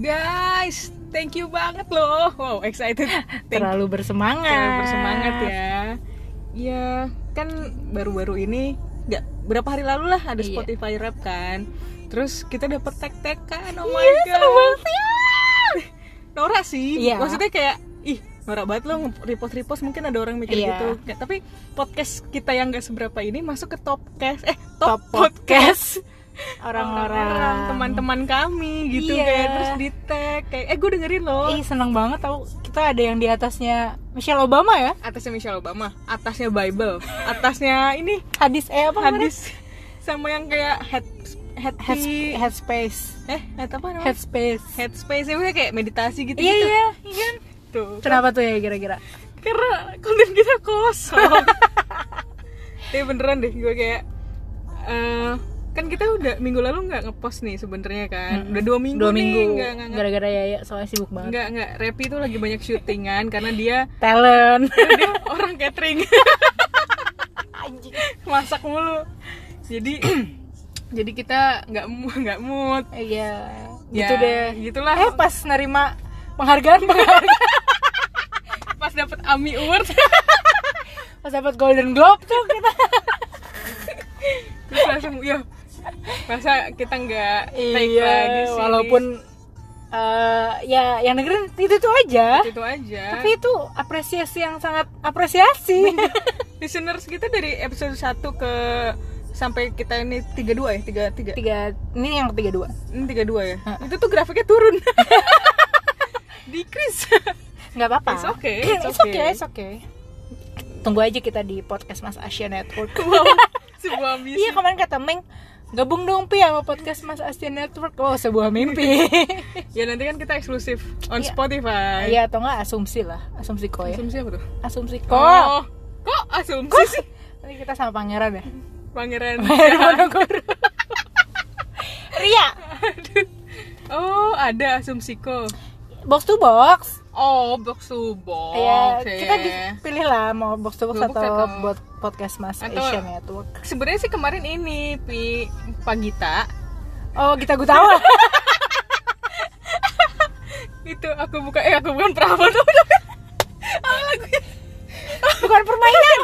Guys, thank you banget loh. Wow, excited. Thank Terlalu bersemangat. Terlalu bersemangat ya. Ya, kan baru-baru ini nggak berapa hari lalu lah ada Iya. Spotify Rap kan. Terus kita dapat tag-tagan. Oh my Iya, god. Norak sih. Iya. Maksudnya kayak ih, norak banget lo repost-repost mungkin ada orang mikir Iya. gitu. Tapi podcast kita yang nggak seberapa ini masuk ke top cast eh Top top, podcast. podcast Orang-orang teman-teman kami gitu Iya. kayak terus di tag kayak eh gue dengerin loh Ih, seneng banget tau kita ada yang di atasnya Michelle Obama ya. atasnya Michelle Obama atasnya Bible atasnya ini Hadis eh apa namanya? hadis sama yang kayak head head Head, tea- headspace. eh head apa namanya Headspace. headspace ya kayak meditasi gitu Iya gitu iya, iya kan? tuh Kenapa tuh ya kira-kira? karena konten kita kosong tapi beneran deh gue kayak eh, kan kita udah minggu lalu nggak ngepost nih sebenarnya kan Mm-mm. udah dua minggu Dua nih minggu. nggak nggak nggak Gara-gara Yaya soalnya sibuk banget. nggak nggak Repi tuh lagi banyak syutingan karena dia Talent. dia orang catering masak mulu jadi jadi kita nggak nggak mood Iya. Ya, Gitu deh. gitulah Eh pas nerima penghargaan penghargaan pas dapet Ami Award pas dapat Golden Globe tuh kita terus langsung ya masa kita nggak take iya lagi sih? walaupun eh, ya yang dengerin itu itu aja. Itu aja. Tapi itu apresiasi yang sangat apresiasi. Listeners kita dari episode 1 ke sampai kita ini 32 ya? Tiga tiga? Tiga ini yang ketiga dua. Ini 32 ya? Hah. itu tuh grafiknya turun. Decrease. Nggak apa-apa. It's okay, it's it's okay. okay it's okay. Tunggu aja kita di podcast Mas Asia Network. Wow sebuah misi iya kemarin kata Meng gabung dong pi sama podcast Mas Asia Network. Oh sebuah mimpi. Ya nanti kan kita eksklusif on Iya. Spotify. Iya atau enggak asumsi lah. Asumsi ko ya. Asumsi apa tuh? Asumsi ko oh kok asumsi sih? Nanti kita sama pangeran ya. Pangeran. Pangeran Ria. Oh ada asumsiko box to box? Oh box to box. Ya kita pilih lah mau box to box Box atau atau- buat podcast Mas Atau- Asia Network. sebenarnya sih kemarin ini pi Pagita oh kita Gutawa. Itu aku buka eh aku bukan lagunya? Bukan permainan.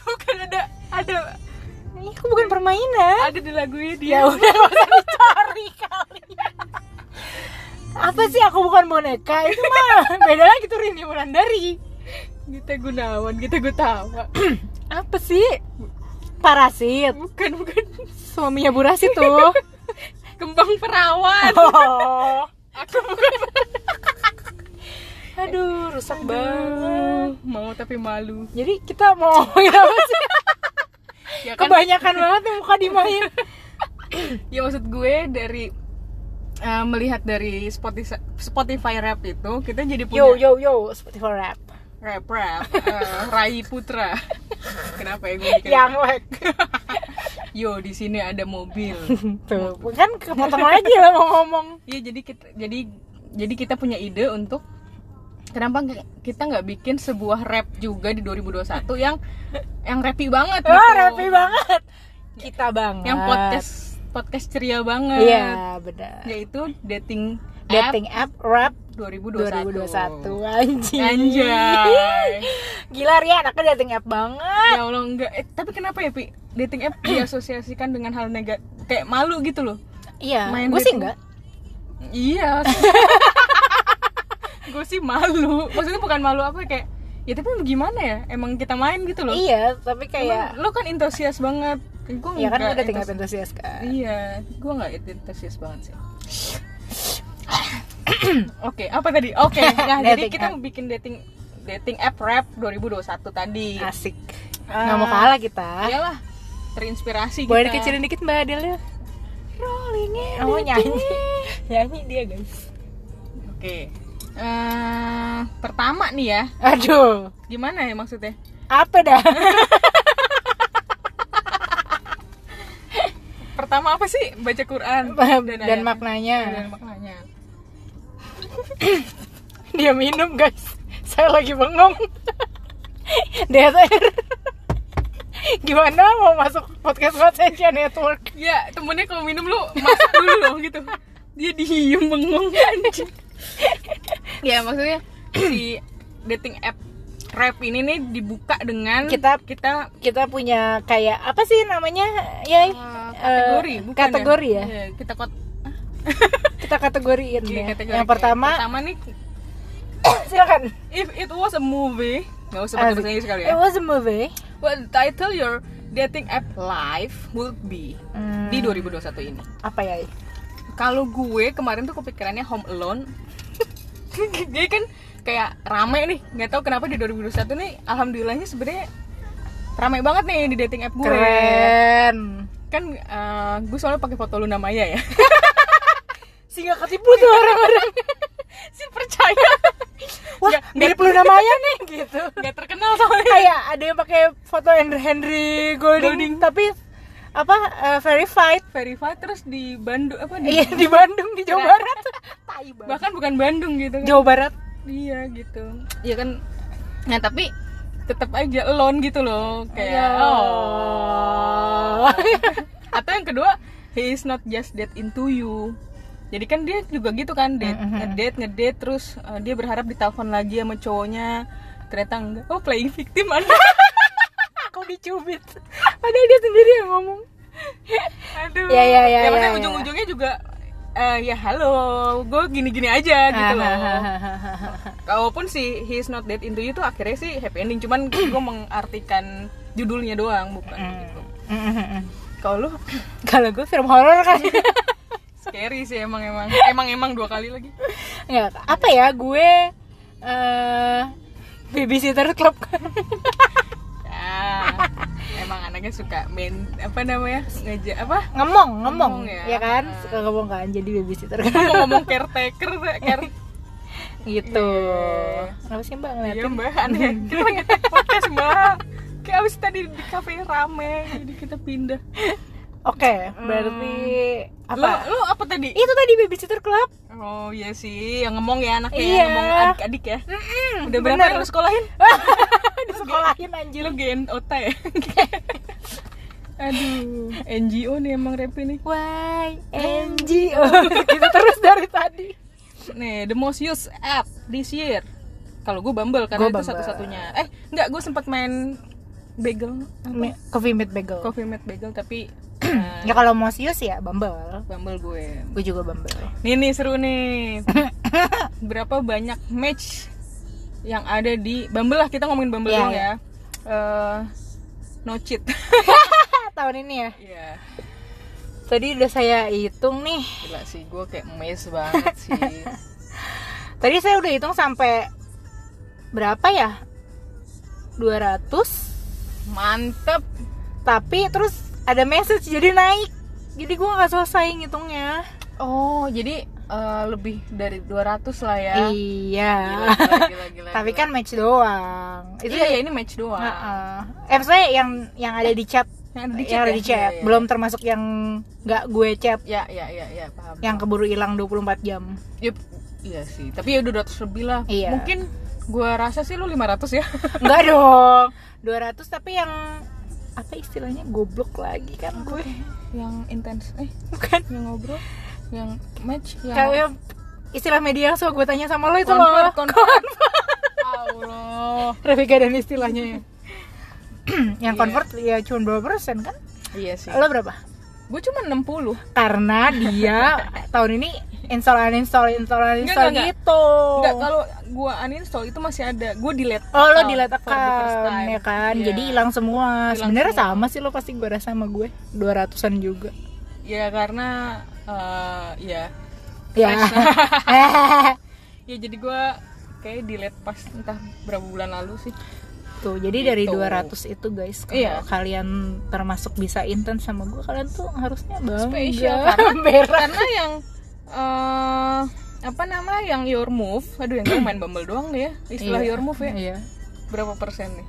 Bukan ada ada Ih, aku bukan permainan. ada di lagunya dia. Ya udah usah dicari kali apa sih aku bukan boneka? Itu mah beda lagi tuh Rini Wulandari Gita Gunawan Gita Gutawa. Apa sih? Parasit. Bukan bukan. Suaminya Bu Rasi tuh. Kembang perawan. Oh. Aku bukan. Aduh rusak banget banget. mau tapi malu. Jadi kita mau ngomongin apa sih? Ya kan? Kebanyakan banget nih muka dimain ya maksud gue dari eh, melihat dari Spotify Spotify rap itu kita jadi punya yo yo yo Spotify rap. Rap rap eh, Rai Putra. Kenapa ya gue yang like yo di sini ada mobil. Tuh kan kepotong lagi lah mau ngomong. Iya jadi kita jadi jadi kita punya ide untuk kenapa kita nggak bikin sebuah rap juga di 2021 yang yang rapi banget wah gitu. rapi banget. Kita banget. yang podcast podcast ceria banget iya benar yaitu dating dating app rap 2021 2021 anjing Anjay. gila Ria anaknya dating app banget ya Allah enggak eh, tapi kenapa ya Pi dating app diasosiasikan dengan hal negatif kayak malu gitu loh iya Main gue sih enggak Iya. gue sih malu. Maksudnya bukan malu apa kayak ya tapi gimana ya? Emang kita main gitu loh. iya tapi kayak Emang lo kan antusias banget. Gue Iya kan gue dating app entusias kan Iya, gue nggak antusias banget sih. Oke, apa tadi? Oke, nah jadi kita app. mau bikin dating dating app rap 2021 tadi. asik nggak mau kalah kita Iyalah, terinspirasi boleh kita. dikecilin dikit mbak Adel ya Rolling in oh nyanyi nyanyi dia guys Oke. Eh, pertama nih ya, aduh gimana ya maksudnya? apa dah Pertama apa sih? Baca Quran. Dan, ayat- maknanya. Dan maknanya. dia minum guys. Saya lagi bengong. DSR gimana mau masuk podcast Mas Asia Network? Ya, temennya kalau minum lu masak dulu loh gitu. dia diem bengong anjing. Ya maksudnya si dating app rap ini nih dibuka dengan Kita- kita kita punya kayak apa sih namanya ya eh, kategori eh, bukan kategori ya, Iya, kita kot kita kategoriin iya, ya. kategori yang pertama pertama nih silakan. if it was a movie nggak usah pakai bahasa Inggris kali it ya was a movie. What title your dating app life would be Hmm, di 2021 ini. Apa ya? Kalau gue kemarin tuh kepikirannya Home Alone. Jadi kan kayak rame nih nggak tahu kenapa di 2021 nih alhamdulillahnya sebenarnya rame banget nih di dating app gue. Keren kan eh, gue soalnya pakai foto Luna Maya ya. Gak ketipu tuh orang-orang. Si percaya. Wah Nggak- mirip lu namanya nih. Gitu. Nggak terkenal soalnya. Kayak ada yang pakai foto Henry Henry Golding, Golding. tapi apa eh, verified. Verified terus di Bandung apa di iya di Bandung di Jawa. Barat. Bahkan bukan Bandung gitu kan. Jawa Barat. Iya gitu. Ya kan. Nah tapi tetap aja alone gitu loh kayak Ya. oh. Atau yang kedua he is not just that into you. Jadi kan dia juga gitu kan date Mhm. ngedate ngedate terus uh, dia berharap ditelepon lagi sama cowoknya. Ternyata enggak. Oh playing victim anda aku dicubit? Padahal dia sendiri yang ngomong. Aduh. Ya, ya, ya, maksudnya ya, ya. ujung-ujungnya juga eh, ya halo. Gue gini-gini aja gitu loh. Kalaupun si he is not dead into you tuh akhirnya sih happy ending cuman gue mengartikan judulnya doang bukan gitu. Kalau lu? Kalau gue film horor kan. Scary sih emang emang. Emang emang dua kali lagi. nggak apa ya gue eh babysitter club kan emang anaknya suka main apa namanya ngejak apa? ngomong ngomong Ngomong ya. ya kan suka ngomong kan jadi babysitter kan ngomong caretaker, care gitu Iya. kenapa sih mbak Iya ngeliatin mbak, aneh. Kita lagi podcast mbak. Kayak abis tadi di cafe rame, jadi kita pindah. oke berarti Lu, apa lu apa tadi? itu tadi babysitter club Oh iya sih, yang ngomong ya anaknya, Iya. yang ngomong adik-adik ya. Udah berapa yang lu sekolahin? di sekolahin anjir Lu GNOT ya? Aduh, NGO nih emang rap ini. Why NGO gitu terus dari tadi Nih, the most used app this year. Kalau gue Bumble karena Gua itu satu-satunya. Eh, enggak, gue sempat main Bagel, apa? Coffee Meet Bagel Coffee Mate Bagel tapi eh, ya kalau mau sius ya Bumble Bumble gue. gue juga Bumble Nih nih seru nih. Berapa banyak match yang ada di Bumble lah kita ngomongin Bumble Iya, doang iya. ya. Eh, no cheat. tahun ini ya Iya. tadi udah saya hitung nih Gila sih, gue kayak emes banget sih. tadi saya udah hitung sampai berapa ya 200 Mantep. tapi terus ada message jadi naik jadi gue nggak selesai ngitungnya Oh, jadi eh, lebih dari 200 lah ya. iya Gila, gila, gila, gila, tapi gila. kan match doang itu ya, ya ini match doang. Heeh. eh maksudnya yang yang ada di chat Yang ada di yang ada ya? di chat Iya, iya. belum termasuk yang nggak gue chat Ya, ya, ya, ya, paham. yang keburu hilang 24 jam Yup, iya sih. Tapi ya udah 200 lebih lah. Iya. Mungkin gua rasa sih lu 500 ya. Enggak dong 200 tapi yang apa istilahnya goblok lagi kan gue yang intens. Eh, bukan yang ngobrol, yang match, yang kayak istilah media yang suka gue tanya sama lo itu convert, loh convert. Allah. Revika dan istilahnya ya yang Iya. convert ya cuma berapa persen kan Iya sih. lo berapa Gue cuma 60. karena dia tahun ini install uninstall install uninstall Enggak, enggak, gitu Enggak, kalau gua uninstall itu masih ada. Gue delete. Oh lo delete account ya kan Iya. jadi hilang semua sebenarnya sama sih lo pasti gue rasa sama gue 200an juga Ya karena eh, ya ya ya jadi gua kayak delete pas entah berapa bulan lalu sih. Tuh jadi dari Gitu. 200 itu guys kalau Iya. kalian termasuk bisa intens sama gue kalian tuh harusnya bangga. Spesial karena karena yang eh apa nama yang your move aduh yang gue main bumble doang nih ya istilah Iya. your move ya. Iya. Berapa persen nih?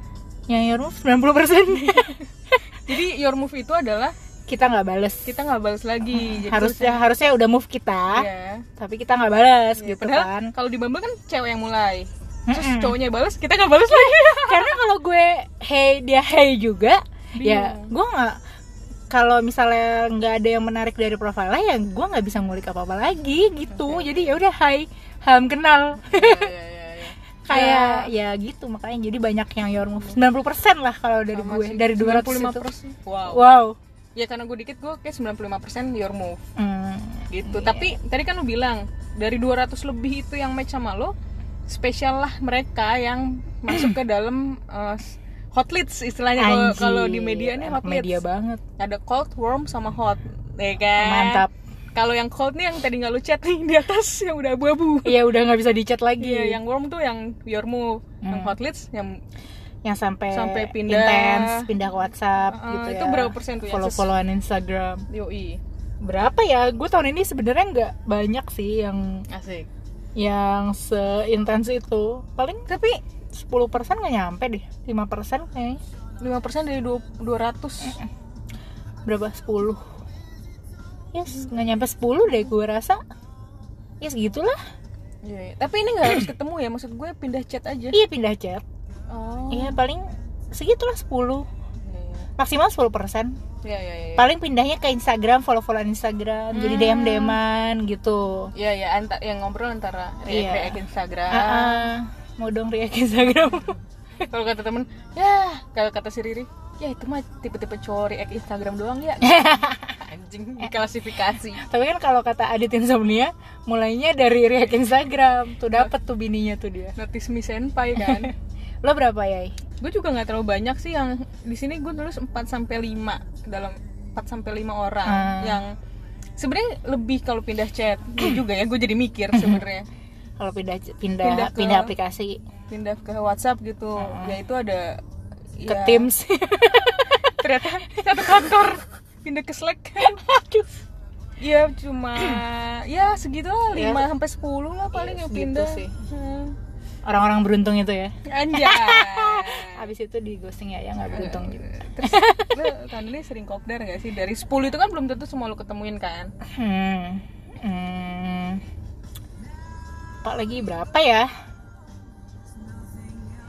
Yang your move 90 persen. Jadi your move itu adalah kita nggak bales. Kita nggak balas lagi jadi harusnya harusnya udah move kita ya tapi kita nggak balas Iya, gitu padahal kan. kalau di bumble kan cewek yang mulai terus Mm-mm. cowoknya balas kita nggak balas lagi karena kalau gue hey dia hey juga ya Bingung. gue nggak kalau misalnya nggak ada yang menarik dari profilnya ya gue nggak bisa ngulik apa apa lagi gitu jadi ya udah hai ham kenal Iya, iya, iya, iya. kayak ya gitu makanya jadi banyak yang your move 90% lah kalau dari Sama gue sih, dari 200 itu 95%. Wow. wow Ya karena gue dikit gue kayak 95% your move Hmm, gitu. Tapi tadi kan lu bilang dari 200 lebih itu yang match sama lo, spesial lah mereka yang masuk ke dalam uh, hot leads istilahnya kalau di media anak hot leads. media banget Ada cold, warm sama hot. Ya kan? mantap Kalau yang cold nih yang tadi nggak lu chat nih di atas yang udah abu-abu. Iya udah nggak bisa dicat lagi Iya, yang warm tuh yang your move, yang Hmm. hot leads yang yang sampai Sampai pindah. intens pindah ke WhatsApp Uh, gitu itu ya berapa persen tuh yang follow followan Instagram yoi berapa ya gue tahun ini sebenarnya nggak banyak sih yang asik. Yang seintens itu. Paling Tapi 10% nggak nyampe deh. 5% kayaknya. 5% dari dua- 200 berapa? 10 yes nggak nyampe 10 deh gue rasa. Ya segitulah Iya, iya. Tapi ini nggak harus ketemu ya, maksud gue pindah chat aja. iya pindah chat. Oh. iya paling segitulah 10 maksimal 10% Iya, iya, iya. paling pindahnya ke Instagram follow-followan Instagram jadi Hmm. DM DMan gitu Iya, iya, anta yang ngobrol antara Iya. react Instagram. Ah. mau dong react Instagram Kalau kata temen, ya kalau kata si Riri, ya itu mah tipe-tipe cowok react Instagram doang ya. Anjing diklasifikasi. tapi kan kalau kata Adit Insomnia mulainya dari react Instagram tuh dapat tuh bininya tuh dia Notice me senpai kan. lo berapa ya gue juga nggak terlalu banyak sih yang di sini gue nulis 4 sampai 5 dalam 4 sampai 5 orang. Ah. yang sebenarnya lebih kalau pindah chat Gue juga ya gue jadi mikir sebenarnya. Kalau pindah pindah Pindah pindah, ke- aplikasi. pindah ke WhatsApp gitu ya itu ada ke ya, Teams. Ternyata satu kantor. Pindah ke Slack. Aduh. Ya cuma ya segitu lah Ya. 5 sampai 10 lah paling Ya, yang pindah. sih. Hmm. Orang-orang beruntung itu ya. Anjay. Habis itu di ghosting ya ya nggak beruntung gitu terus lu tahun ini sering kopdar gak sih? Dari 10 itu kan belum tentu semua lu ketemuin kan? Hmm. hmm. Pak lagi berapa ya?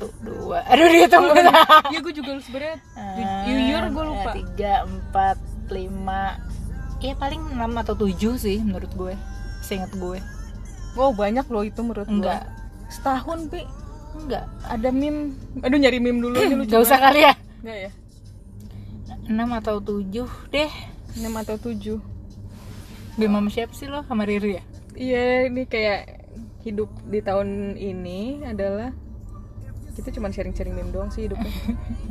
Tuh dua. Aduh dihitung Iya. gue juga sebenarnya Ah, jujur gue lupa. tiga empat lima. Ya paling enam atau tujuh sih menurut gue. Seingat gue. Wow banyak loh itu menurut gue. Setahun pi enggak ada meme. Aduh nyari meme dulu ini lucu. Gak usah kali ya Enggak ya. enam atau tujuh deh 6 atau 7 Bim sama siapa sih lo sama Riri ya Iya ini kayak hidup di tahun ini adalah kita cuma sharing-sharing meme doang sih hidupnya.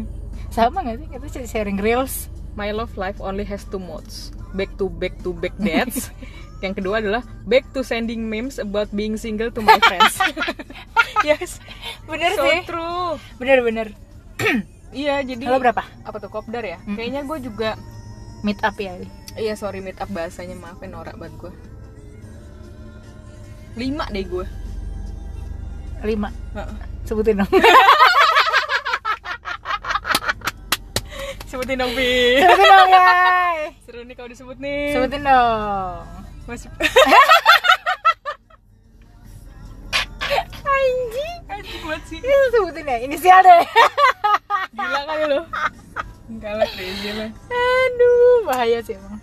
sama gak sih kita sharing reels My love life only has two modes. Back to back to back dates. Yang kedua adalah back to sending memes about being single to my friends. yes, bener so sih. true. bener bener. Iya, jadi lo berapa? apa tuh kopdar ya? Kayaknya gue juga meet up ya. Iya sorry meet up bahasanya maafin norak banget gue Lima deh gue lima. Heeh. sebutin dong. Sebutin dong Pi sebutin dong guys. Seru nih kalau disebut nih. Sebutin dong Masih anjing. Anjing banget sih sebutin ya inisial deh. Gila kali lo Enggak lah crazy lah. Aduh bahaya sih emang.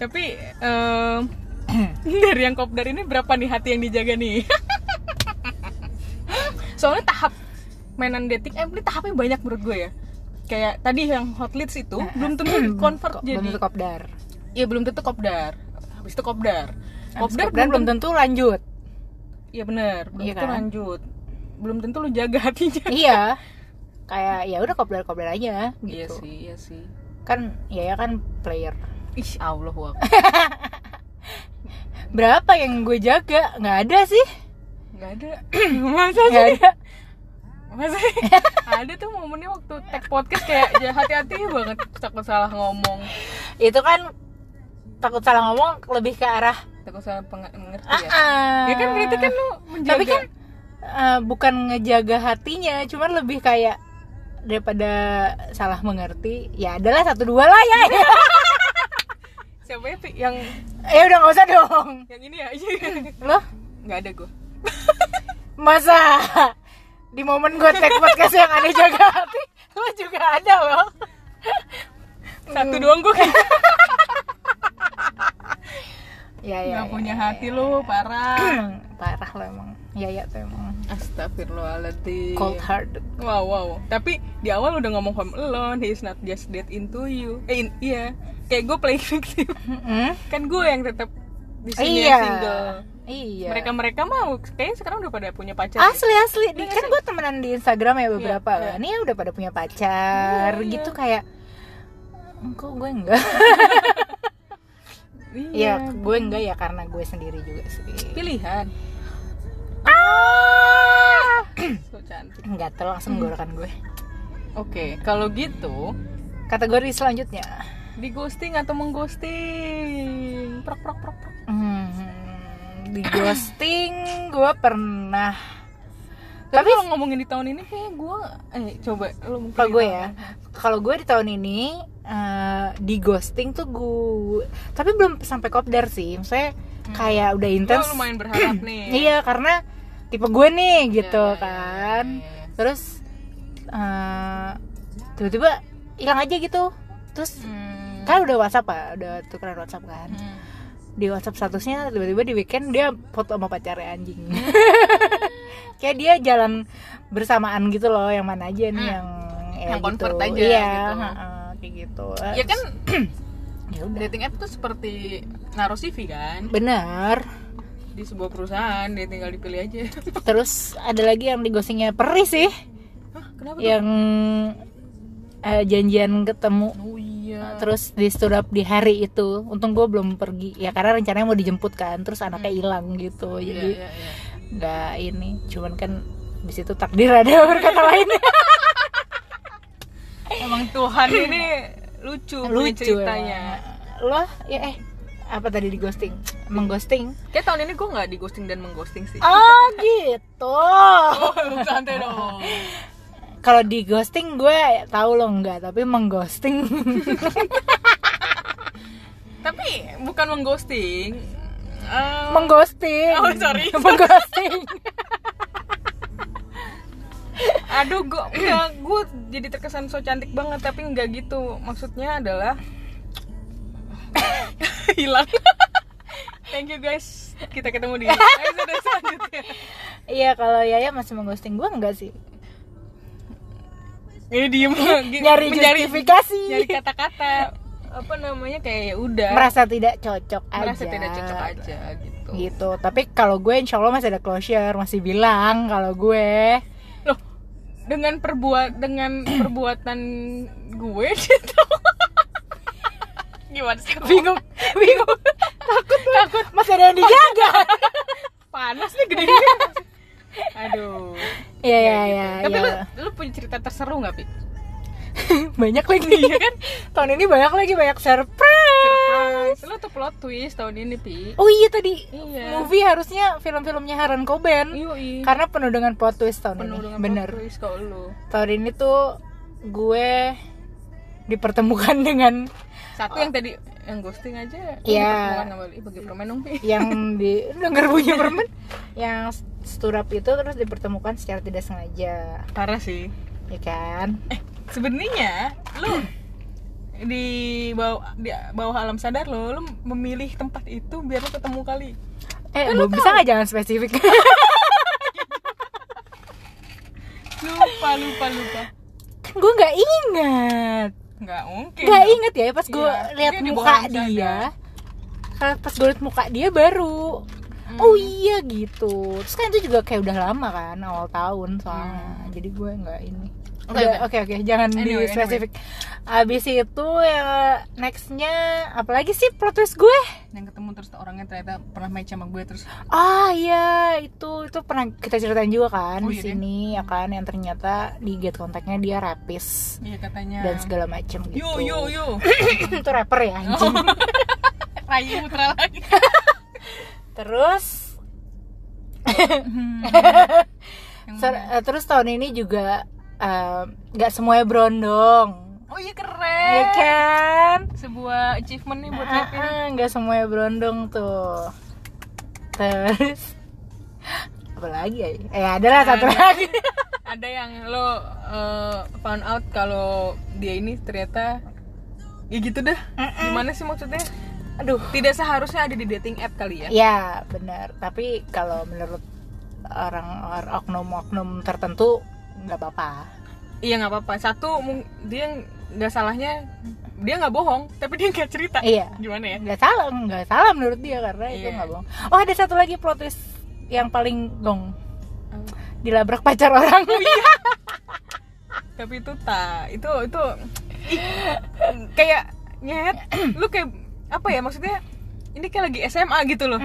Tapi em, Dari yang kopdar ini berapa nih hati yang dijaga nih? Soalnya tahap mainan dating app ini tahapnya banyak menurut gue ya. Kayak tadi yang hot leads itu belum tentu convert jadi belum tentu kopdar. Iya belum tentu kopdar. Habis itu kopdar. Kopdar, kopdar belum tentu lanjut Iya benar, belum Iya tentu kan? lanjut. Belum tentu lu jaga hatinya. iya kayak ya udah kopdar kopdar aja gitu Iya sih, iya sih. kan ya ya kan player Ih, Allah berapa yang gue jaga nggak ada sih Enggak ada. Masa nggak sih? ada Masa sih? ada tuh momennya waktu tag podcast kayak ya hati-hati banget takut salah ngomong. itu kan takut salah ngomong lebih ke arah Takut salah mengerti ya. ah. Ya kan berarti kan lu menjaga. tapi kan eh, bukan ngejaga hatinya cuman lebih kayak daripada salah mengerti ya adalah satu dua lah ya siapa Pi? yang ya udah nggak usah dong yang ini ya aja. loh Enggak ada gue. masa di momen gue tag podcast yang ada jaga hati lo juga ada loh satu doang gue ya ya nggak ya, punya ya, hati ya. lu parah. Parah lo emang. Ya ya tuh emang. Astagfirullahaladzim. Cold hearted Wow wow. Tapi di awal udah ngomong home alone He is not just dead into you. Eh in- iya. Kayak gue playing victim. Mm-mm. Kan gue yang tetap di sini iya. single. Iya. Mereka-mereka mau Kayaknya sekarang udah pada punya pacar ya. asli asli. Di, kan gue temenan di Instagram ya beberapa. Iya, kan Ini udah pada punya pacar Iya, iya. gitu kayak kok gue enggak Iya ya gue enggak ya karena gue sendiri juga sih. Pilihan. Ah! So cantik. Enggak tuh langsung gorokan gue. Oke Kalau gitu kategori selanjutnya. Di ghosting atau mengghosting? Prok prok prok prok. Hmm, di ghosting gue pernah Tapi kalau ngomongin di tahun ini kayak gue Eh coba lu mungkin kalau gue ya kalau gue di tahun ini eh, di ghosting tuh gue tapi belum sampai kopdar sih. Maksudnya kayak udah intens. Lu lumayan berharap nih. Iya karena tipe gue nih gitu Iya, iya, kan. iya, iya. terus eh, tiba-tiba hilang aja gitu. Terus Hmm. kan udah WhatsApp ya udah tukeran WhatsApp kan. Hmm. di WhatsApp statusnya tiba-tiba di weekend dia foto sama pacarnya anjing kayak dia jalan bersamaan gitu loh yang mana aja nih Hmm. yang ya Yang convert aja iya gitu. heeh, kayak gitu Ya kan ya udah dating app tuh seperti naruh CV kan benar di sebuah perusahaan dia tinggal dipilih aja. terus ada lagi yang di ghostingnya perih sih Hah, kenapa tuh? yang eh, janjian ketemu Oh iya. terus di stood up di hari itu untung gue belum pergi ya karena rencananya mau dijemput kan terus anaknya hilang gitu Iya, jadi iya, iya. Nggak ini cuman kan di situ takdir ada berkata lain Emang Tuhan ini lucu, lucu ceritanya. lo ya eh apa tadi di ghosting emang ghosting Kayak tahun ini gue nggak di ghosting dan mengghosting sih. oh gitu Oh, santai dong. kalau di ghosting gue tahu lo enggak tapi mengghosting Tapi bukan mengghosting. Eh, mengghosting Oh, sorry. mengghosting aduh, gue gue jadi terkesan so cantik banget tapi enggak gitu. Maksudnya adalah hilang. Thank you guys. Kita ketemu di episode selanjutnya. iya kalau Yaya masih mengghosting gue enggak sih Ini diem nyari justifikasi nyari kata-kata apa namanya kayak ya udah merasa tidak cocok aja merasa tidak cocok aja gitu. gitu tapi kalau gue insya Allah masih ada closure masih bilang kalau gue Loh, dengan perbuat dengan perbuatan gue gitu. Gimana sih? bingung bingung takut takut masih ada yang dijaga Panas nih gede-gede. Aduh. iya iya iya Tapi iya. lu, lu punya cerita terseru nggak, Pi? banyak lagi iya kan tahun ini banyak lagi banyak surprise Surprise. Lu tuh plot twist tahun ini, Pi. oh iya tadi Iya. movie harusnya film-filmnya Haran Coben Yoi. karena penuh dengan plot twist tahun Penuh ini dengan bener plot twist lu. tahun ini tuh gue dipertemukan dengan Satu yang tadi yang ghosting aja. Iya. Sama Ih, bagi permen dong, Pi. yang di denger bunyi permen yang sturap itu terus dipertemukan secara tidak sengaja Parah sih. ya kan sebenarnya lu di bawah di bawah alam sadar lo lu memilih tempat itu biar lu ketemu kali. Eh lu bisa nggak jangan spesifik? Lupa lupa lupa. Kan gue nggak ingat. Nggak mungkin nggak inget ya pas gue Iya, lihat dia di muka dia. Kalau pas gue liat muka dia baru. Hmm. oh iya gitu. Terus kan itu juga kayak udah lama kan awal tahun soalnya. Jadi gue nggak ini Oke, oke. oke oke. Jangan Anyway, di spesifik abis itu ya nextnya apalagi sih plot twist gue? Yang ketemu terus orangnya ternyata pernah match sama gue terus. Ah iya. Itu itu pernah kita ceritain juga kan Oh, di iya deh. sini ya kan yang ternyata di get kontaknya dia rapis. Iya katanya. Dan segala macem gitu. yo yo yo. Itu rapper ya anjing. Rayu Putra lagi. Terus? Yang ser- eh, terus tahun ini juga nggak semuanya berondong. oh iya Iya keren kan? sebuah achievement nih buat Ah, Kevin ah, nggak semuanya berondong tuh. Terus apa lagi ya? Eh adalah satu Ada. lagi. ada yang lo uh, found out kalau dia ini ternyata ya gitu dah gimana sih maksudnya aduh tidak seharusnya ada di dating app kali ya ya benar tapi kalau menurut orang or- oknum-oknum tertentu nggak apa-apa. Iya nggak apa-apa. Satu dia nggak salahnya dia nggak bohong tapi dia nggak cerita. Iya. Gimana ya? Nggak salah nggak salah menurut dia karena itu Iya. nggak bohong. Oh ada satu lagi plot twist yang paling gong. Dilabrak pacar orang. Tapi itu tak itu itu kayak nyet lu kayak apa ya maksudnya ini kayak lagi SMA gitu loh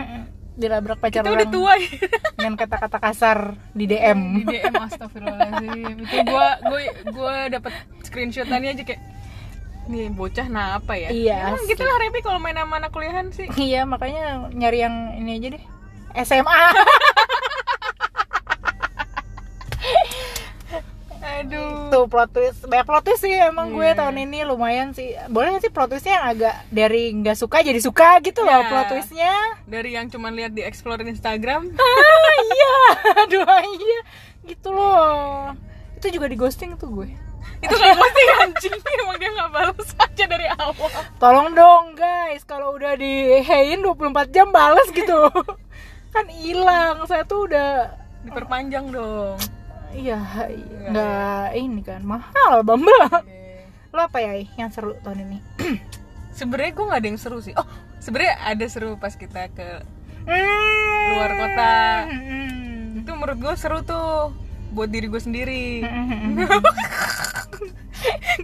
dilabrak pacar kita orang. udah tua. Ya. dengan kata-kata kasar di DM di DM astagfirullahaladzim. Itu gue gue gue dapet screenshotannya aja kayak nih bocah nah apa ya? Iya, Emang gitu lah Repi kalau main sama anak kuliahan sih. Iya makanya nyari yang ini aja deh. SMA tuh plot twist. Banyak plot twist sih emang gue Iya. tahun ini lumayan sih. Boleh sih plot twistnya yang agak dari nggak suka jadi suka gitu loh Iya. plot twistnya? Dari yang cuman lihat di explore Instagram. Ah iya. Aduh iya. Gitu loh. Itu juga di ghosting tuh gue. Itu nggak posting anjing. Emang dia nggak balas aja dari awal. Tolong dong guys. Kalau udah di hein 24 jam balas gitu. Kan hilang. Saya tuh udah diperpanjang dong iya nggak ini kan mahal bamba lo apa ya yang seru tahun ini sebenarnya gue nggak ada yang seru sih oh sebenarnya ada seru pas kita ke Hmm. Luar kota. Hmm. itu menurut gue seru tuh buat diri gue sendiri Hmm.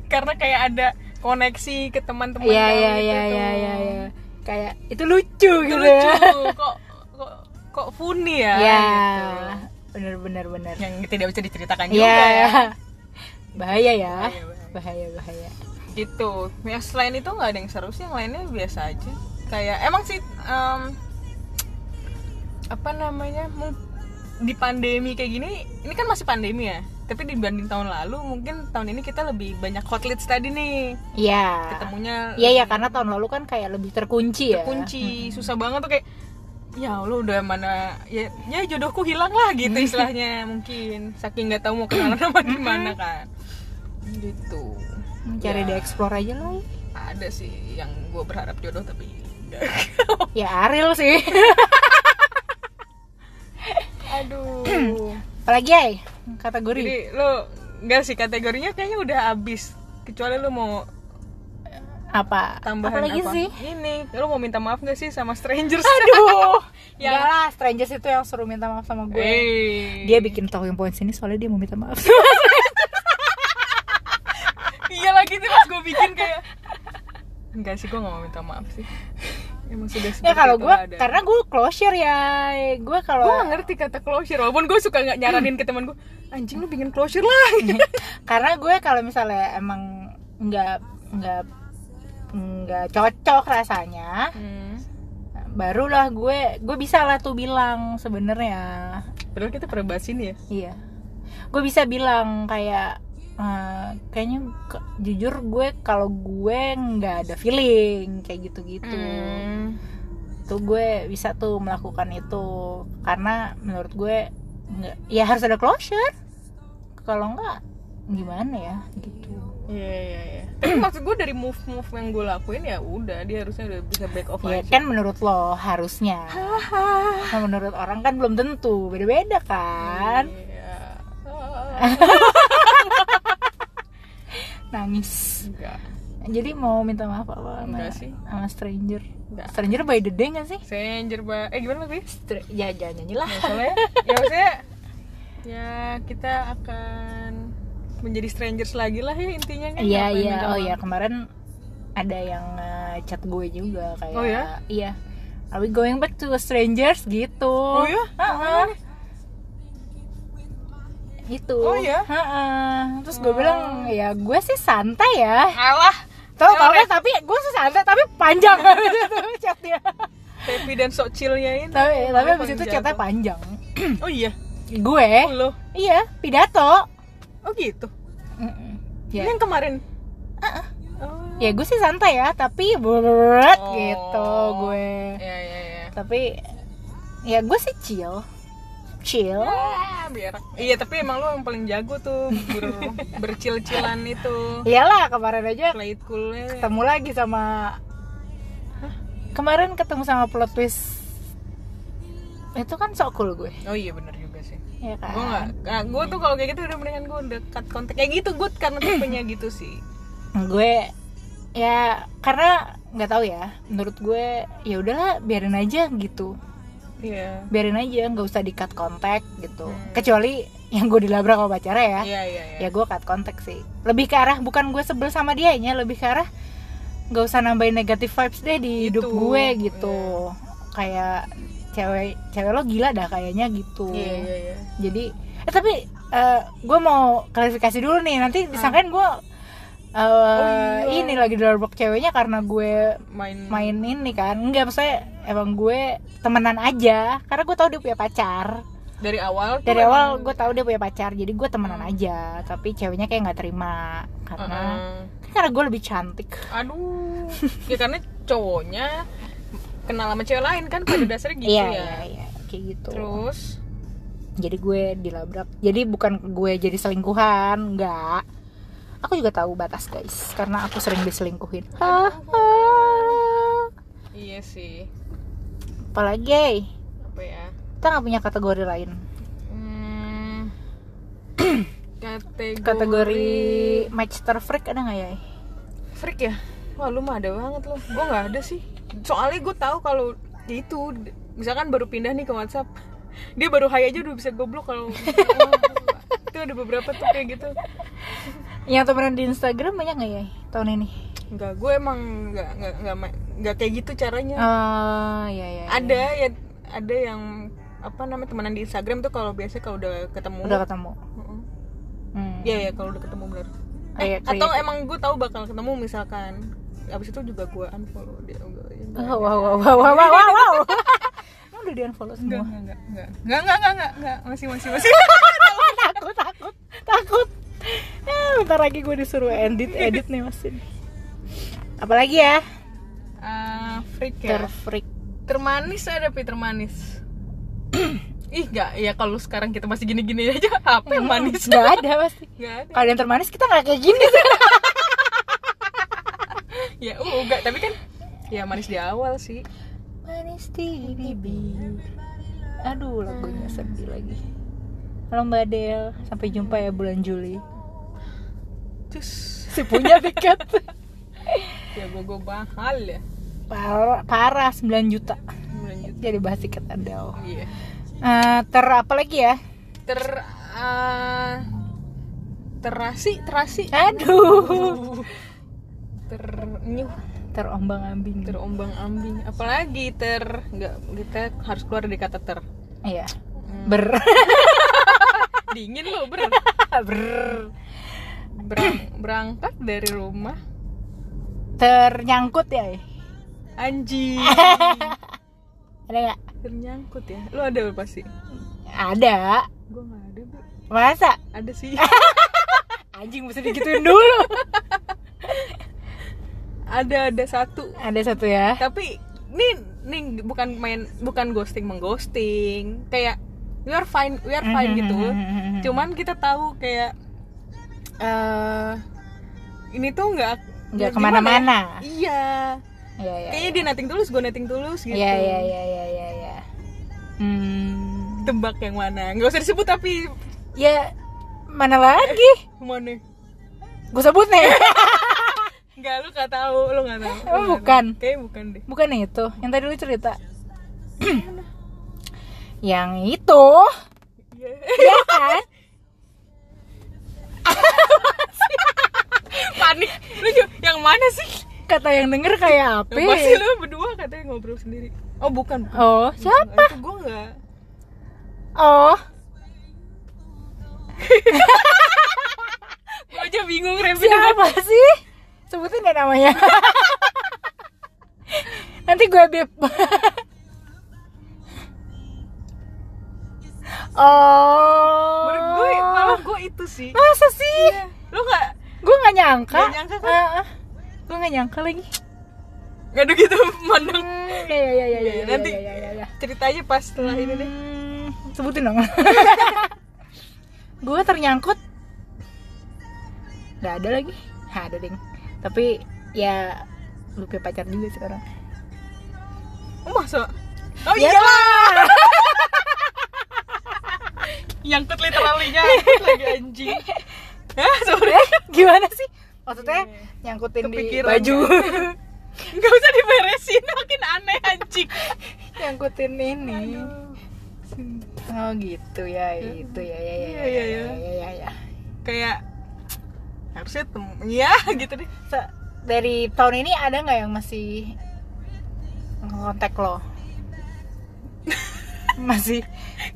karena kayak ada koneksi ke teman-teman Iya kamu iya gitu iya tuh. iya iya iya. Kayak itu lucu itu gitu lucu ya. kok kok kok funny ya Iya. gitu. Bener bener bener. yang tidak bisa diceritakan juga Iya. ya Bahaya ya. Bahaya, bahaya. Bahaya bahaya. gitu ya selain itu nggak ada yang seru sih yang lainnya biasa aja kayak emang sih em, apa namanya di pandemi kayak gini ini kan masih pandemi ya tapi dibanding tahun lalu mungkin tahun ini kita lebih banyak hot leads tadi nih Iya. ketemunya Iya ya karena tahun lalu kan kayak lebih terkunci ya. kunci susah banget tuh kayak ya lu udah mana ya ya jodohku hilang lah gitu istilahnya mungkin saking nggak tahu mau kenalan sama di mana kan gitu Cari Ya. di explore aja lah. ada sih yang gue berharap jodoh tapi enggak. Ya Ariel sih. aduh Apalagi ya kategori. jadi lo enggak sih kategorinya kayaknya udah habis kecuali lo mau apa? tambahan Apalagi apa sih? ini lo mau minta maaf gak sih sama strangers Aduh. Enggak lah, strangers itu yang suruh minta maaf sama gue. Eh. Dia bikin talking point sini soalnya dia mau minta maaf. iya lagi tuh pas gue bikin kayak enggak sih gue gak mau minta maaf sih emang sudah ya kalau gue karena gue closure ya gue kalau gue ngerti kata closure walaupun gue suka nggak nyaranin ke teman gue anjing lu bikin closure lah karena gue kalau misalnya emang nggak nggak nggak cocok rasanya. Hmm. barulah gue gue bisa lah tuh bilang sebenarnya. Padahal kita pernah bahas ini ya. Iya. Gue bisa bilang kayak eh, kayaknya ke- jujur gue kalau gue nggak ada feeling kayak gitu gitu Hmm. tuh gue bisa tuh melakukan itu. Karena menurut gue nggak ya harus ada closure. Kalau nggak gimana ya? Gitu Iya iya iya. Tapi maksud gue dari move move yang gue lakuin ya udah dia harusnya udah bisa back off ya aja. kan menurut lo harusnya nah, menurut orang kan belum tentu beda-beda kan Iya. nangis Enggak. jadi mau minta maaf apa sama, sih. sama stranger Enggak. stranger by the day gak sih Stranger ba eh gimana lebih? Stra- ya jangan nyanyi lah Ya, soalnya ya maksudnya ya kita akan menjadi strangers lagi lah ya intinya kan. iya iya oh iya kemarin ada yang eh, chat gue juga kayak Oh ya? iya are we going back to strangers gitu Oh ya? Heeh. itu Oh ya? Heeh. terus gue bilang ya gue sih santai ya Alah, Tau tau kan tapi gue sih santai tapi panjang chatnya happy dan sok chillnya ini. tapi tapi abis itu chatnya panjang Oh iya. gue Oh, lo. iya pidato Oh gitu. Mm-mm. Ini ya yang kemarin. Uh-uh. Oh. ya gue sih santai ya tapi berat Oh. gitu gue Iya iya iya. tapi ya gue sih chill chill Ah, biar iya tapi emang lu yang paling jago tuh ber, bercil-cilan itu iyalah kemarin aja play it coolnya ketemu lagi sama kemarin ketemu sama plot twist itu kan sok cool gue oh iya bener ya kan? Gue nah, gue tuh kalau kayak gitu udah mendingan gue dekat kontak. Kayak gitu gue karena tipenya gitu sih. Gue ya karena nggak tahu ya. Menurut gue ya udahlah biarin aja gitu. Iya. Biarin aja nggak usah di cut kontak gitu. Hmm. kecuali yang gue dilabrak sama pacarnya ya. Iya iya iya. Ya gue cut kontak sih. Lebih ke arah bukan gue sebel sama dia nya lebih ke arah nggak usah nambahin negatif vibes deh di hidup Gitu, gue gitu. Kayak cewek cewek lo gila dah kayaknya gitu. Iya iya iya. Jadi eh tapi gue mau klarifikasi dulu nih. Nanti disangkain gue eh, iya. ini lagi dilabrak ceweknya karena gue main. main ini kan. Enggak maksudnya emang gue temenan aja. Karena gue tahu dia punya pacar. Dari awal dari awal emang- gue tahu dia punya pacar. Jadi gue temenan Hmm. aja. Tapi ceweknya kayak nggak terima. Karena Heeh. karena gue lebih cantik. Aduh. Ya karena cowoknya kenal sama cewek lain kan pada dasarnya gitu iya ya. iya iya kayak gitu. Terus? Jadi gue dilabrak. Jadi bukan gue jadi selingkuhan enggak. Aku juga tahu batas guys. Karena aku sering diselingkuhin. Iya sih. Apalagi apa ya? Kita nggak punya kategori lain. Hmm, kategori kategori matchster freak ada nggak ya freak ya wah lu mah ada banget lo gue nggak ada sih. Soalnya gue tahu kalau itu misalkan baru pindah nih ke WhatsApp dia baru hai aja udah bisa goblok kalau itu ada beberapa tuh kayak gitu. Yang temenan di Instagram banyak nggak ya tahun ini? Enggak, gue emang nggak nggak nggak nggak kayak gitu caranya. Oh iya iya iya. ada ya ada yang apa namanya temenan di Instagram tuh kalau biasa kalau udah ketemu. Udah ketemu? Hmm. Iya ya kalau udah ketemu bener. Oh, iya, Atau kayak- emang gue tahu bakal ketemu misalkan. Abis itu juga gue unfollow dia. Enggak, Oh, wow wow wow wow wow wow wow Emang udah di unfollow semua enggak, enggak, enggak, enggak, enggak, enggak, enggak, masih, masih, masih. takut takut takut ya, bentar lagi gue disuruh edit edit nih mesin apalagi ya Ah, freak ya. terfreak Termanis ada pi termanis. Ih, enggak, ya kalau sekarang kita masih gini-gini aja, apa yang manis? nggak ada pasti Enggak ada. kalau yang termanis kita nggak kayak gini sih Ya, uh, enggak, tapi kan ya manis di awal sih. manis di bibir. aduh lagunya sedih lagi. Halo mbak Del sampai jumpa ya bulan Juli. Cus. si punya tiket. Ya gue gue mahal ya. parah, parah 9 juta. Jadi bahas tiket Adele. Iya. Eh, ter apa lagi ya? Ter ah, terasi, terasi. aduh Ternyuh. terombang ambing terombang ambing apalagi ter nggak kita harus keluar dari kata ter. Iya. Hmm. ber. Dingin loh ber, ber. Berang- berangkat dari rumah. Ternyangkut ya anjing. Ada nggak? Ternyangkut ya. Lo ada apa sih? Ada. Gue nggak ada bu masa? Ada sih. Anjing mesti digituin dulu ada ada satu ada satu ya tapi ini nih bukan main bukan ghosting mengghosting kayak we are fine we are fine gitu cuman kita tahu kayak eh ini tuh nggak Nggak gimana ke mana-mana. ya? iya Iya iya. kayaknya dia nating tulus gue nating tulus gitu Iya iya iya iya iya. Ya. Hmm. tebak yang mana nggak usah disebut tapi Ya mana lagi? mana Gue sebut nih. nggak lu nggak tahu lu nggak tahu Oh, bukan. kayaknya bukan deh Bukan itu. Yang tadi lu cerita. yang itu, Iya. ya kan? panik lu yang mana sih Kata yang denger kayak apa? pasti lu berdua katanya ngobrol sendiri oh bukan bukan. Oh, siapa? itu gue nggak Oh, gue aja bingung Revi siapa sih? Sebutin deh namanya. Nanti gue beb. oh. menurut gue malah gue itu sih Masa sih? Iya. lu nggak Gue gak nyangka. Nggak nyangka kan? gue gak nyangka lagi. nggak ada gitu mandang Hmm, ya ya ya ya ya. Nanti ya, ya, ya, ya. ceritanya pas setelah ini deh Hmm, sebutin dong gue ternyangkut nggak ada lagi Hah, ada ding tapi ya lu punya pacar juga sekarang Oh, masa? Oh Ya iya. lah. Nyangkut literally nyangkut lagi anjing. Hah, sorry. Eh, gimana sih? Maksudnya nyangkutin di Kepikiran. baju. Gak usah diberesin, makin aneh anjing. Nyangkutin ini. Oh gitu ya itu ya ya ya Iya, ya iya, ya iya. ya ya ya. Kayak Harusnya tem ya gitu deh. Dari tahun ini ada nggak yang masih kontak lo? Masih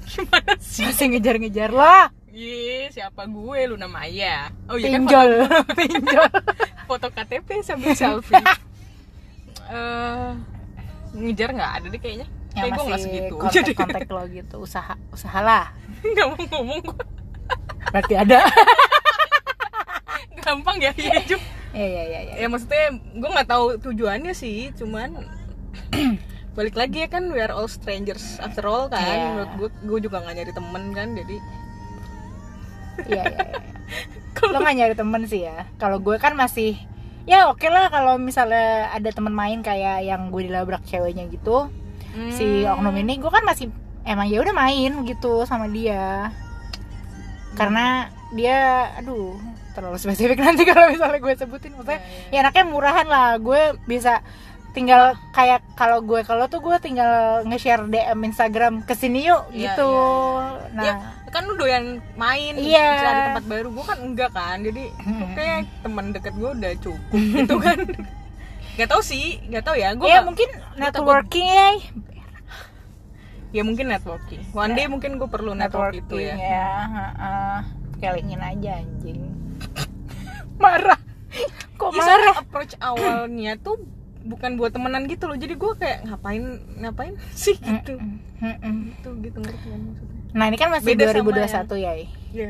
Gimana sih? masih ngejar-ngejar lo? Iya, siapa gue? Luna Maya. Oh iya kan? Pinjol pinjol. Foto KTP sambil selfie. Eh, Ngejar nggak ada deh kayaknya. Yang Kayak gue nggak segitu. Jadi kontak-kontak lo gitu. Usaha usahalah. Nggak mau ngomong gue berarti ada Gampang ya hidup ya ya ya ya ya maksudnya gue nggak tahu tujuannya sih cuman balik lagi ya kan we are all strangers after all kan Iya. menurut gue gue juga nggak nyari temen kan jadi Iya, iya, iya. Lo gak nyari temen sih ya. Kalau gue kan masih ya oke lah kalau misalnya ada temen main kayak yang gue dilabrak ceweknya gitu. Si Hmm. oknum ini gue kan masih emang ya udah main gitu sama dia. Karena dia aduh terlalu spesifik nanti kalau misalnya gue sebutin maksudnya Iya, ya anaknya murahan lah gue bisa tinggal kayak kalau gue kalau tuh gue tinggal nge-share DM Instagram ke sini yuk Iya, gitu iya, nah ya kan lu doyan main Iya. cari tempat baru gue kan enggak kan jadi Hmm. oke teman deket gue udah cukup gitu kan Gak tau sih, gak tau ya. Gue ya mungkin networking ya ya mungkin networking. One day mungkin gue perlu network itu ya. ya heeh. kelingin aja anjing marah kok Ya, marah approach awalnya tuh bukan buat temenan gitu loh. Jadi gue kayak ngapain ngapain sih gitu. Mm-mm. Gitu gitu ngerti kan maksudnya. nah ini kan masih Beda sama 2021 ya Iya.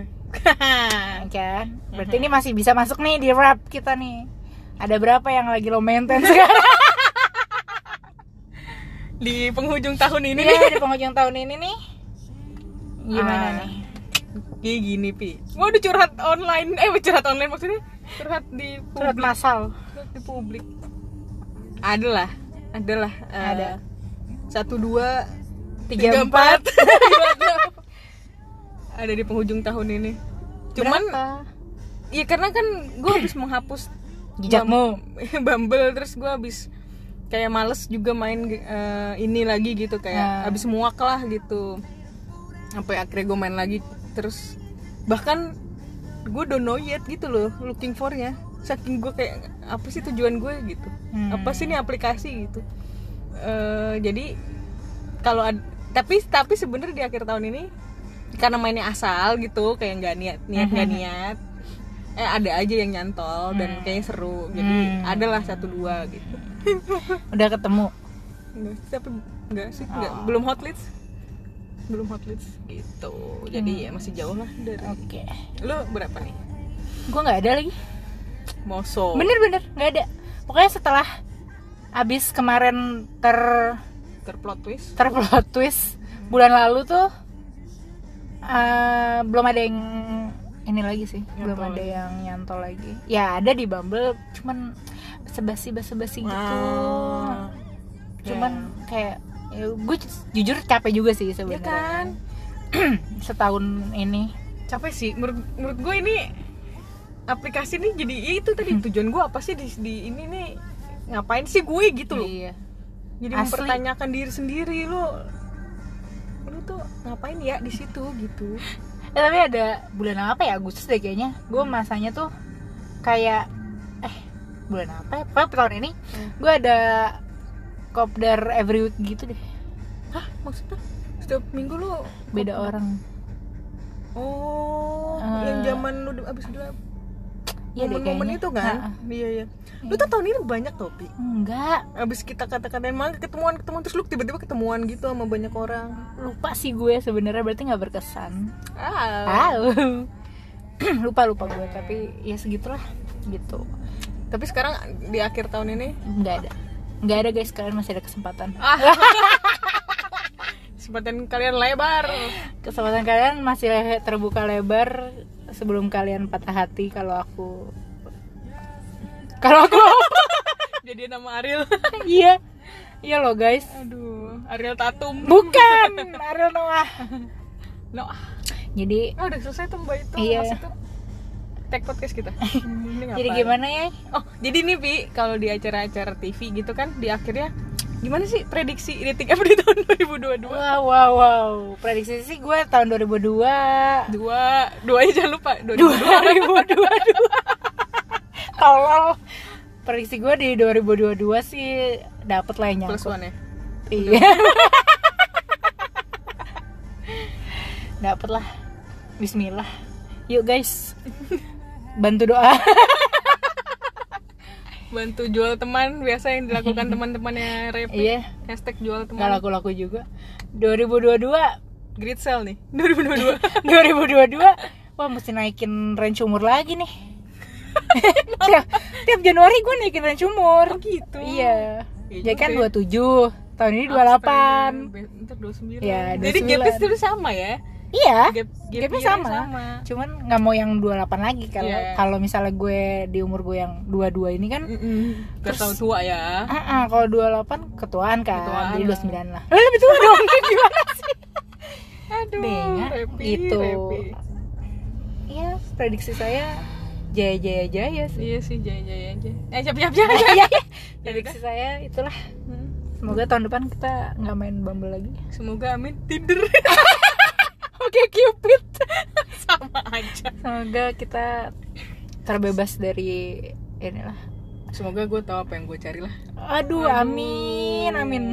kan berarti ini masih bisa masuk nih di rap kita nih ada berapa yang lagi lo maintain sekarang Di penghujung tahun ini Iya, nih. di penghujung tahun ini nih gimana Ah. nih Kayak gini, Pi. Mau udah curhat online. Eh, curhat online maksudnya curhat di publik. masal Curhat di publik. Adalah, adalah. eh, Ada. Satu dua Tiga, tiga empat. Ada di penghujung tahun ini. Cuman, ya karena kan gue habis menghapus jejakmu Bum- Bumble terus gue habis kayak males juga main eh, ini lagi gitu kayak Nah. habis muak lah gitu sampai akhirnya gue main lagi terus bahkan gue don't know yet gitu loh looking for nya saking gue kayak apa sih tujuan gue gitu? Hmm. apa sih ini aplikasi gitu? Eh, jadi kalau tapi tapi sebenarnya di akhir tahun ini karena mainnya asal gitu kayak nggak niat niat nggak niat eh ada aja yang nyantol dan kayaknya seru. Jadi Hmm. adalah satu dua gitu. Udah ketemu? Enggak, tapi enggak sih enggak Oh. belum hot leads belum hot leads gitu. Jadi ya masih jauh lah dari oke. Lo berapa nih? Gue nggak ada lagi. Moso. Bener-bener nggak ada. Pokoknya setelah abis kemarin ter terplot twist. terplot twist bulan lalu tuh eh, belum ada yang ini lagi sih. Belum Nyantol ada lagi. yang nyantol lagi. Ya ada di Bumble cuman sebasi basi gitu. Ah. cuman kayak ya, gue jujur capek juga sih ya sebenarnya. kan? Setahun ini. Capek sih. Menurut menurut gue ini aplikasi ini jadi ya itu tadi tujuan gue apa sih di, di ini nih? Ngapain sih gue gitu loh? Iya. Jadi Asli. mempertanyakan diri sendiri lo lo tuh ngapain ya di situ gitu? Eh, tapi ada bulan apa ya Agustus deh kayaknya. Gue masanya tuh kayak eh bulan apa ya? Pokoknya tahun ini Hmm. gue ada kopdar every week gitu deh. Hah? Maksudnya? Setiap minggu lo beda orang. Oh Eh. yang zaman lu abis udah Iya momen-momen itu kan? Iya iya. Lu tuh tahun ini banyak topi? Enggak. Abis kita kata-katain mah ketemuan ketemuan terus lu tiba-tiba ketemuan gitu sama banyak orang. Lupa sih gue sebenarnya berarti nggak berkesan. Ah lupa lupa gue tapi ya segitulah gitu. Tapi sekarang di akhir tahun ini? Nggak ada nggak ada guys. Kalian masih ada kesempatan. Ah. Kesempatan kalian lebar. Kesempatan kalian masih le- terbuka lebar sebelum kalian patah hati kalau aku. Kalau aku. Jadi nama Ariel. Iya. Iya loh guys. Aduh Ariel Tatum. Bukan Ariel Noah. No jadi ah udah selesai tuh mbak itu. Iya. Mas itu tag podcast kita. Jadi gimana ya? Oh jadi nih Pi kalau di acara-acara TV gitu kan di akhirnya gimana sih prediksi dating app di tahun 2022 wow wow wow. Prediksi sih gue tahun 2002 dua. Dua aja jangan lupa 2022 2022 tolol. Prediksi gue di 2022 sih dapet lah yang plus nyangkut. one ya? Iya. Dapet lah. Bismillah. Yuk guys bantu doa. Bantu jual teman biasa yang dilakukan teman-temannya Repi iya. Hashtag jual nggak teman laku-laku juga. 2022 great sale nih. 2022 2022 wah mesti naikin range umur lagi nih. Tiap, tiap Januari gue naikin range umur. Oh gitu. Iya. Iya jadi kan juga 27 tahun ini 28 Be- ntar 29 Ya, jadi 29. gapnya itu sama ya iya Gap, gapnya year-nya sama. cuman nggak mau yang 28 lagi kalau Iya. kalau misalnya gue di umur gue yang 22 ini kan Mm-mm. Biar tahu tua ya Ah, ah, kalau 28 ketuaan kan Ketuaan jadi lah. 29 lah Lah, lebih tua dong gimana sih aduh Benga, Repi, gitu. Repi. iya prediksi saya jaya jaya jaya sih iya sih jaya jaya aja eh siap siap siap Iya, iya. Ya prediksi saya itulah Hmm. semoga tahun depan kita nggak main Bumble lagi semoga amin tinder oke cupid. Sama aja. Semoga kita terbebas dari inilah. Semoga gue tahu apa yang gue cari lah. Aduh, amin amin